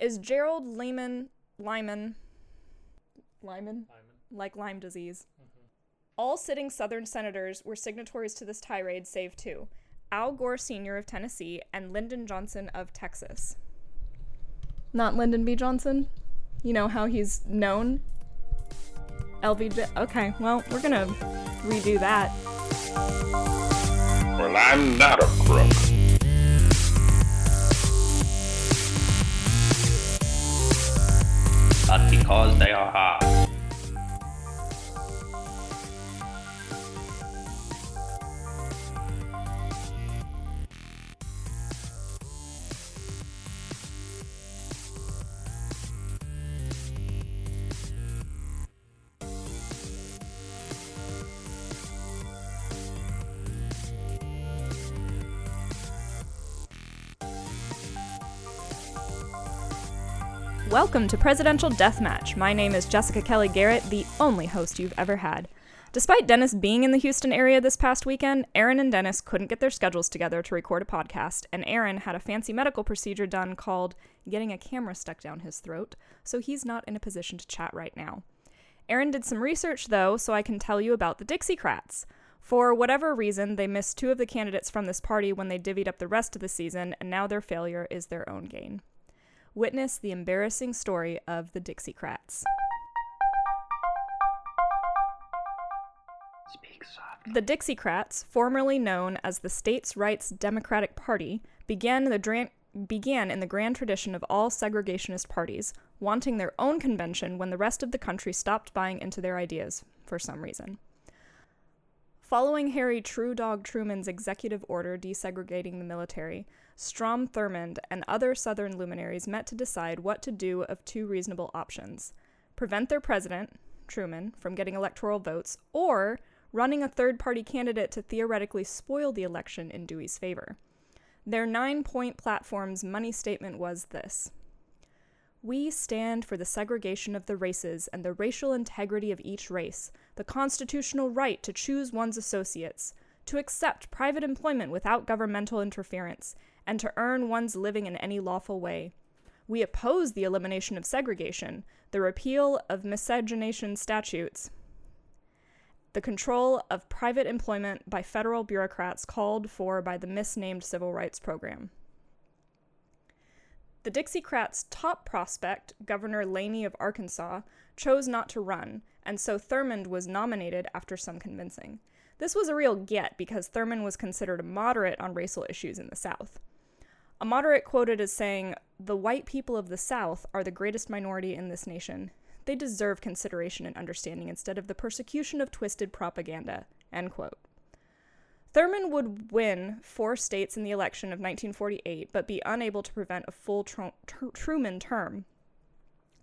is Gerald Lyman Lyman Lyman Lyman. like Lyme disease. Mm-hmm. All sitting Southern senators were signatories to this tirade, save two Al Gore Sr. of Tennessee and Lyndon Johnson of Texas. Not Lyndon B. Johnson? You know how he's known? LBJ. Okay, well, we're gonna redo that. Well, I'm not a crook. But because they are hard. Welcome to Presidential Deathmatch. My name is Jessica Kelly Garrett, the only host you've ever had. Despite Dennis being in the Houston area this past weekend, Aaron and Dennis couldn't get their schedules together to record a podcast, and Aaron had a fancy medical procedure done called getting a camera stuck down his throat, so he's not in a position to chat right now. Aaron did some research, though, so I can tell you about the Dixiecrats. For whatever reason, they missed two of the candidates from this party when they divvied up the rest of the season, and now their failure is their own gain. Witness the embarrassing story of the Dixiecrats. The Dixiecrats, formerly known as the States' Rights Democratic Party, began, the dra- began in the grand tradition of all segregationist parties, wanting their own convention when the rest of the country stopped buying into their ideas for some reason. Following Harry True Dog Truman's executive order desegregating the military, Strom Thurmond and other Southern luminaries met to decide what to do of two reasonable options prevent their president, Truman, from getting electoral votes, or running a third party candidate to theoretically spoil the election in Dewey's favor. Their nine point platform's money statement was this We stand for the segregation of the races and the racial integrity of each race, the constitutional right to choose one's associates, to accept private employment without governmental interference, and to earn one's living in any lawful way. We oppose the elimination of segregation, the repeal of miscegenation statutes, the control of private employment by federal bureaucrats called for by the misnamed Civil Rights Program. The Dixiecrats' top prospect, Governor Laney of Arkansas, chose not to run, and so Thurmond was nominated after some convincing. This was a real get because Thurmond was considered a moderate on racial issues in the South. A moderate quoted as saying, The white people of the South are the greatest minority in this nation. They deserve consideration and understanding instead of the persecution of twisted propaganda. End quote. Thurmond would win four states in the election of 1948, but be unable to prevent a full Tru- Tru- Truman term.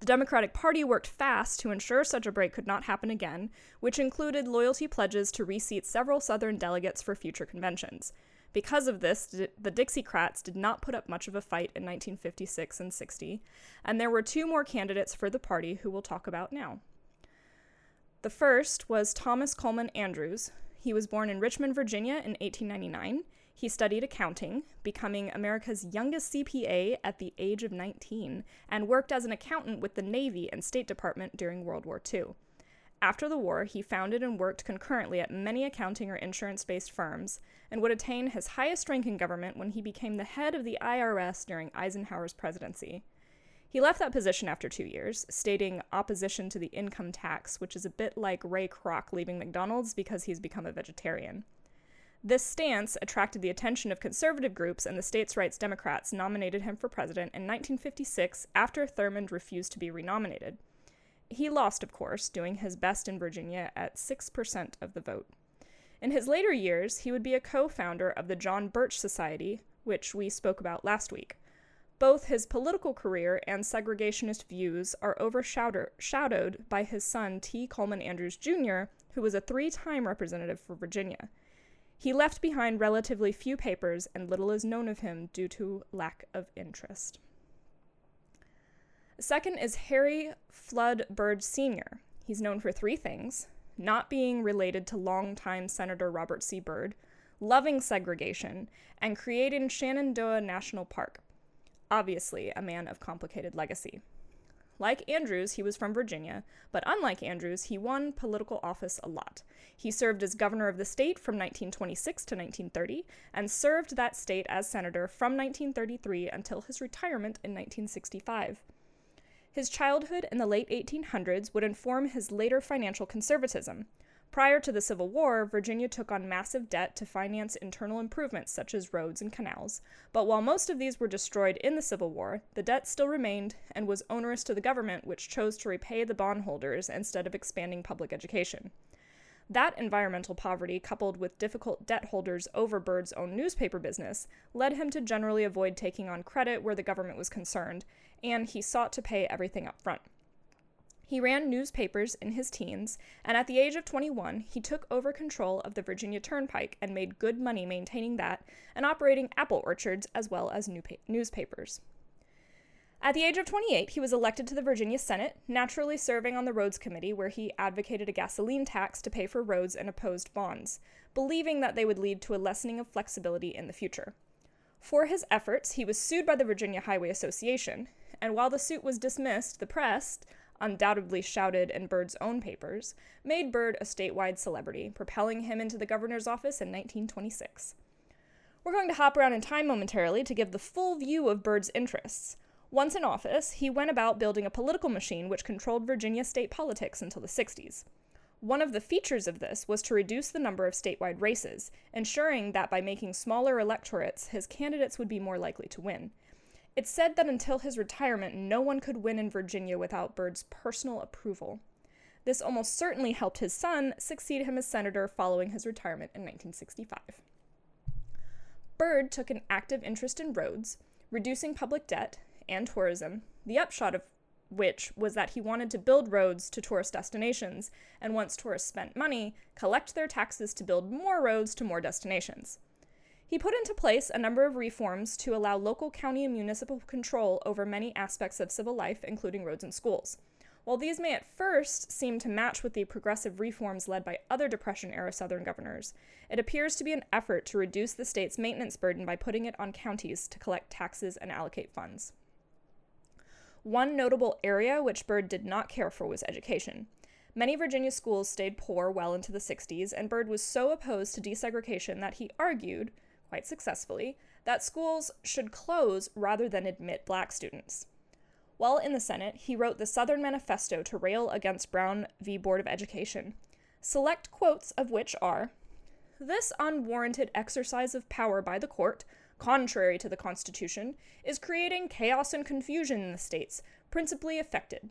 The Democratic Party worked fast to ensure such a break could not happen again, which included loyalty pledges to reseat several Southern delegates for future conventions. Because of this, the Dixiecrats did not put up much of a fight in 1956 and 60, and there were two more candidates for the party who we'll talk about now. The first was Thomas Coleman Andrews. He was born in Richmond, Virginia in 1899. He studied accounting, becoming America's youngest CPA at the age of 19, and worked as an accountant with the Navy and State Department during World War II. After the war, he founded and worked concurrently at many accounting or insurance based firms, and would attain his highest rank in government when he became the head of the IRS during Eisenhower's presidency. He left that position after two years, stating opposition to the income tax, which is a bit like Ray Kroc leaving McDonald's because he's become a vegetarian. This stance attracted the attention of conservative groups, and the states' rights Democrats nominated him for president in 1956 after Thurmond refused to be renominated. He lost, of course, doing his best in Virginia at 6% of the vote. In his later years, he would be a co founder of the John Birch Society, which we spoke about last week. Both his political career and segregationist views are overshadowed by his son T. Coleman Andrews Jr., who was a three time representative for Virginia. He left behind relatively few papers, and little is known of him due to lack of interest. Second is Harry Flood Byrd Sr. He's known for three things not being related to longtime Senator Robert C. Byrd, loving segregation, and creating Shenandoah National Park. obviously a man of complicated legacy. Like Andrews, he was from Virginia, but unlike Andrews, he won political office a lot. He served as governor of the state from 1926 to 1930 and served that state as senator from 1933 until his retirement in 1965. His childhood in the late 1800s would inform his later financial conservatism. Prior to the Civil War, Virginia took on massive debt to finance internal improvements such as roads and canals. But while most of these were destroyed in the Civil War, the debt still remained and was onerous to the government, which chose to repay the bondholders instead of expanding public education. That environmental poverty, coupled with difficult debt holders over own newspaper business, led him to generally avoid taking on credit where the government was concerned, and he sought to pay everything up front. He ran newspapers in his teens, and at the age of 21, he took over control of the Virginia Turnpike and made good money maintaining that and operating apple orchards as well as newspapers. At the age of 28, he was elected to the Virginia Senate, naturally serving on the Roads Committee, where he advocated a gasoline tax to pay for roads and opposed bonds, believing that they would lead to a lessening of flexibility in the future. For his efforts, he was sued by the Virginia Highway Association, and while the suit was dismissed, the press, undoubtedly shouted in Byrd's own papers, made Byrd a statewide celebrity, propelling him into the governor's office in 1926. We're going to hop around in time momentarily to give the full view of Byrd's interests. Once in office, he went about building a political machine which controlled Virginia state politics until the 60s. One of the features of this was to reduce the number of statewide races, ensuring that by making smaller electorates, his candidates would be more likely to win. It's said that until his retirement, no one could win in Virginia without Byrd's personal approval. This almost certainly helped his son succeed him as senator following his retirement in 1965. Byrd took an active interest in roads, reducing public debt, and tourism, the upshot of which was that he wanted to build roads to tourist destinations, and once tourists spent money, collect their taxes to build more roads to more destinations. He put into place a number of reforms to allow local, county, and municipal control over many aspects of civil life, including roads and schools. While these may at first seem to match with the progressive reforms led by other Depression era Southern governors, it appears to be an effort to reduce the state's maintenance burden by putting it on counties to collect taxes and allocate funds. One notable area which Byrd did not care for was education. Many Virginia schools stayed poor well into the 60s, and Byrd was so opposed to desegregation that he argued, quite successfully, that schools should close rather than admit black students. While in the Senate, he wrote the Southern Manifesto to rail against Brown v. Board of Education, select quotes of which are This unwarranted exercise of power by the court, contrary to the Constitution, is creating chaos and confusion in the states, principally affected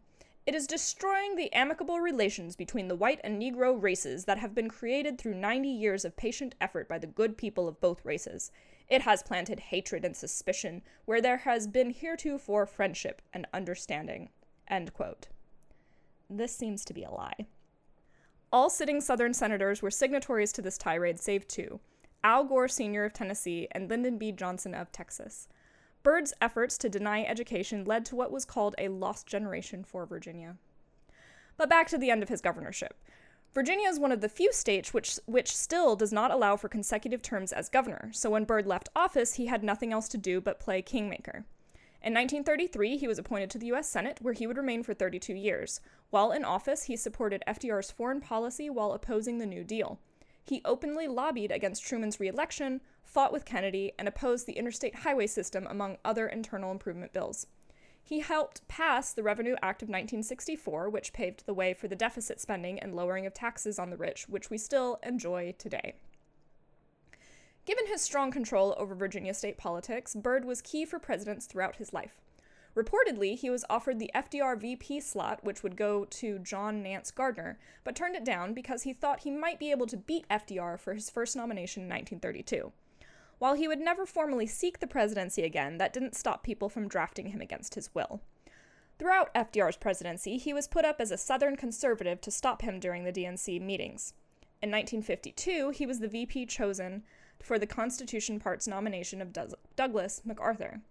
it is destroying the amicable relations between the white and Negro races that have been created through 90 years of patient effort by the good people of both races. It has planted hatred and suspicion where there has been heretofore friendship and understanding. This seems to be a lie. All sitting Southern senators were signatories to this tirade, save two Al Gore Sr. of Tennessee and Lyndon B. Johnson of Texas. Byrd's efforts to deny education led to what was called a lost generation for Virginia. But back to the end of his governorship. Virginia is one of the few states which, which still does not allow for consecutive terms as governor, so when Byrd left office, he had nothing else to do but play kingmaker. In 1933, he was appointed to the U.S. Senate, where he would remain for 32 years. While in office, he supported FDR's foreign policy while opposing the New Deal. He openly lobbied against Truman's reelection, fought with Kennedy, and opposed the interstate highway system, among other internal improvement bills. He helped pass the Revenue Act of 1964, which paved the way for the deficit spending and lowering of taxes on the rich, which we still enjoy today. Given his strong control over Virginia state politics, Byrd was key for presidents throughout his life. Reportedly, he was offered the FDR VP slot, which would go to John Nance Garner, but turned it down because he thought he might be able to beat FDR for his first nomination in 1932. While he would never formally seek the presidency again, that didn't stop people from drafting him against his will. Throughout FDR's presidency, he was put up as a Southern conservative to stop him during the DNC meetings. In 1952, he was the VP chosen for the Constitution Party's nomination of Douglas MacArthur.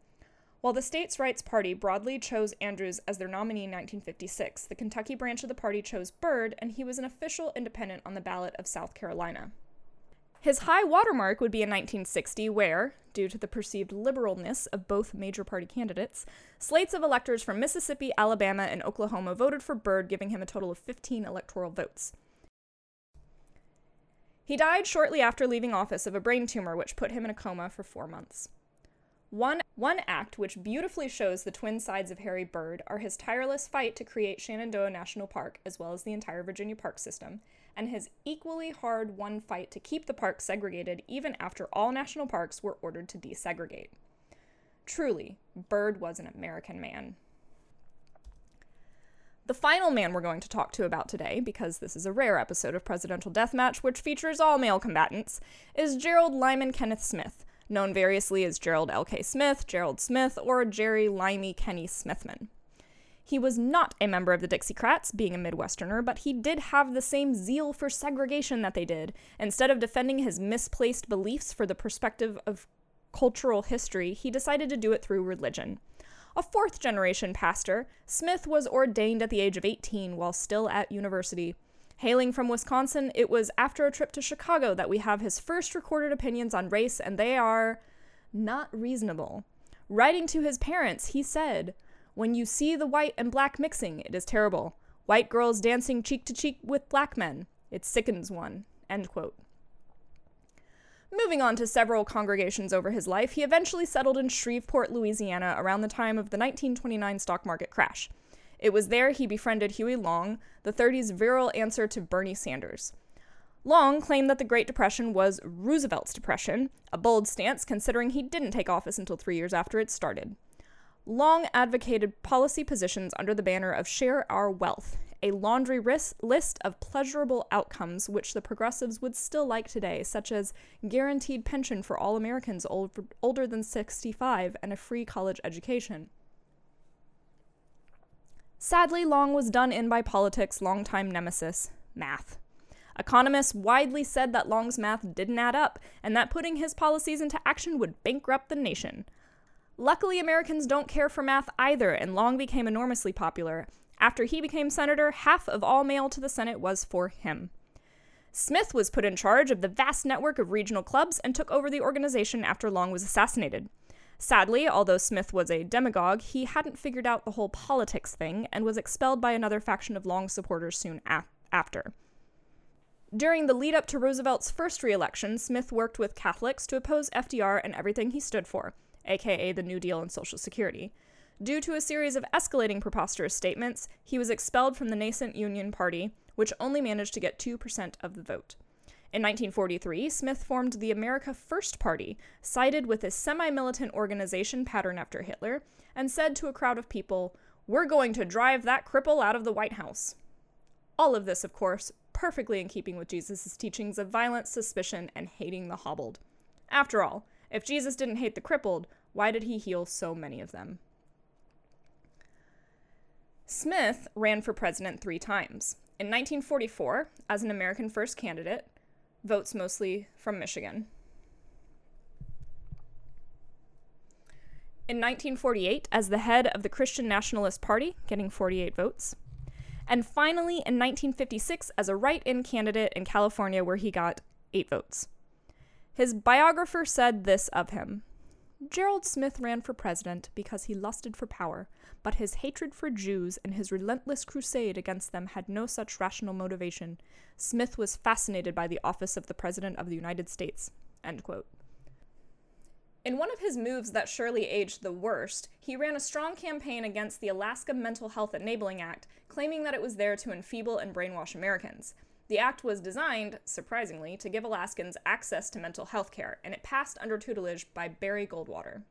While the States' Rights Party broadly chose Andrews as their nominee in 1956, the Kentucky branch of the party chose Byrd, and he was an official independent on the ballot of South Carolina. His high watermark would be in 1960, where, due to the perceived liberalness of both major party candidates, slates of electors from Mississippi, Alabama, and Oklahoma voted for Byrd, giving him a total of 15 electoral votes. He died shortly after leaving office of a brain tumor, which put him in a coma for four months. One, one act which beautifully shows the twin sides of Harry Byrd are his tireless fight to create Shenandoah National Park, as well as the entire Virginia park system, and his equally hard won fight to keep the park segregated even after all national parks were ordered to desegregate. Truly, Byrd was an American man. The final man we're going to talk to about today, because this is a rare episode of Presidential Deathmatch which features all male combatants, is Gerald Lyman Kenneth Smith, known variously as Gerald L.K. Smith, Gerald Smith, or Jerry Limey Kenny Smithman. He was not a member of the Dixiecrats, being a Midwesterner, but he did have the same zeal for segregation that they did. Instead of defending his misplaced beliefs for the perspective of cultural history, he decided to do it through religion. A fourth generation pastor, Smith was ordained at the age of 18 while still at university. Hailing from Wisconsin, it was after a trip to Chicago that we have his first recorded opinions on race, and they are not reasonable. Writing to his parents, he said, When you see the white and black mixing, it is terrible. White girls dancing cheek to cheek with black men. It sickens one. End quote. Moving on to several congregations over his life, he eventually settled in Shreveport, Louisiana around the time of the 1929 stock market crash. It was there he befriended Huey Long, the 30s virile answer to Bernie Sanders. Long claimed that the Great Depression was Roosevelt's depression, a bold stance considering he didn't take office until three years after it started. Long advocated policy positions under the banner of Share Our Wealth, a laundry list of pleasurable outcomes which the progressives would still like today, such as guaranteed pension for all Americans old, older than 65 and a free college education. Sadly, Long was done in by politics' longtime nemesis, math. Economists widely said that Long's math didn't add up, and that putting his policies into action would bankrupt the nation. Luckily, Americans don't care for math either, and Long became enormously popular. After he became senator, half of all mail to the Senate was for him. Smith was put in charge of the vast network of regional clubs and took over the organization after Long was assassinated. Sadly, although Smith was a demagogue, he hadn't figured out the whole politics thing and was expelled by another faction of Long supporters soon after. During the lead up to Roosevelt's first reelection, Smith worked with Catholics to oppose FDR and everything he stood for, aka the New Deal and Social Security. Due to a series of escalating preposterous statements, he was expelled from the nascent Union Party, which only managed to get 2% of the vote. In 1943, Smith formed the America First Party, sided with a semi militant organization patterned after Hitler, and said to a crowd of people, We're going to drive that cripple out of the White House. All of this, of course, perfectly in keeping with Jesus' teachings of violence, suspicion, and hating the hobbled. After all, if Jesus didn't hate the crippled, why did he heal so many of them? Smith ran for president three times. In 1944, as an American First candidate, votes mostly from Michigan. In 1948, as the head of the Christian Nationalist Party, getting 48 votes. And finally, in 1956, as a write in candidate in California, where he got 8 votes. His biographer said this of him Gerald Smith ran for president because he lusted for power, but his hatred for Jews and his relentless crusade against them had no such rational motivation. Smith was fascinated by the office of the President of the United States. In one of his moves that surely aged the worst, he ran a strong campaign against the Alaska Mental Health Enabling Act, claiming that it was there to enfeeble and brainwash Americans. The act was designed, surprisingly, to give Alaskans access to mental health care, and it passed under tutelage by Barry Goldwater.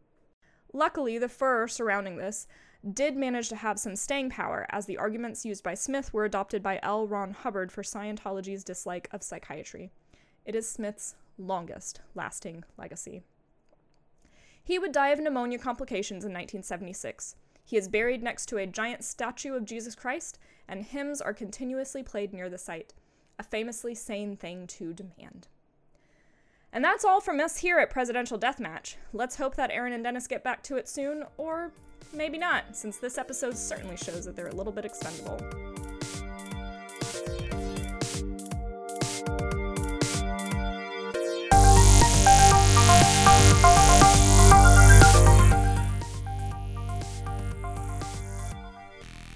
Luckily, the fur surrounding this did manage to have some staying power, as the arguments used by Smith were adopted by L. Ron Hubbard for Scientology's dislike of psychiatry. It is Smith's longest lasting legacy. He would die of pneumonia complications in 1976. He is buried next to a giant statue of Jesus Christ, and hymns are continuously played near the site a famously sane thing to demand. And that's all from us here at Presidential Deathmatch. Let's hope that Aaron and Dennis get back to it soon, or maybe not, since this episode certainly shows that they're a little bit expendable.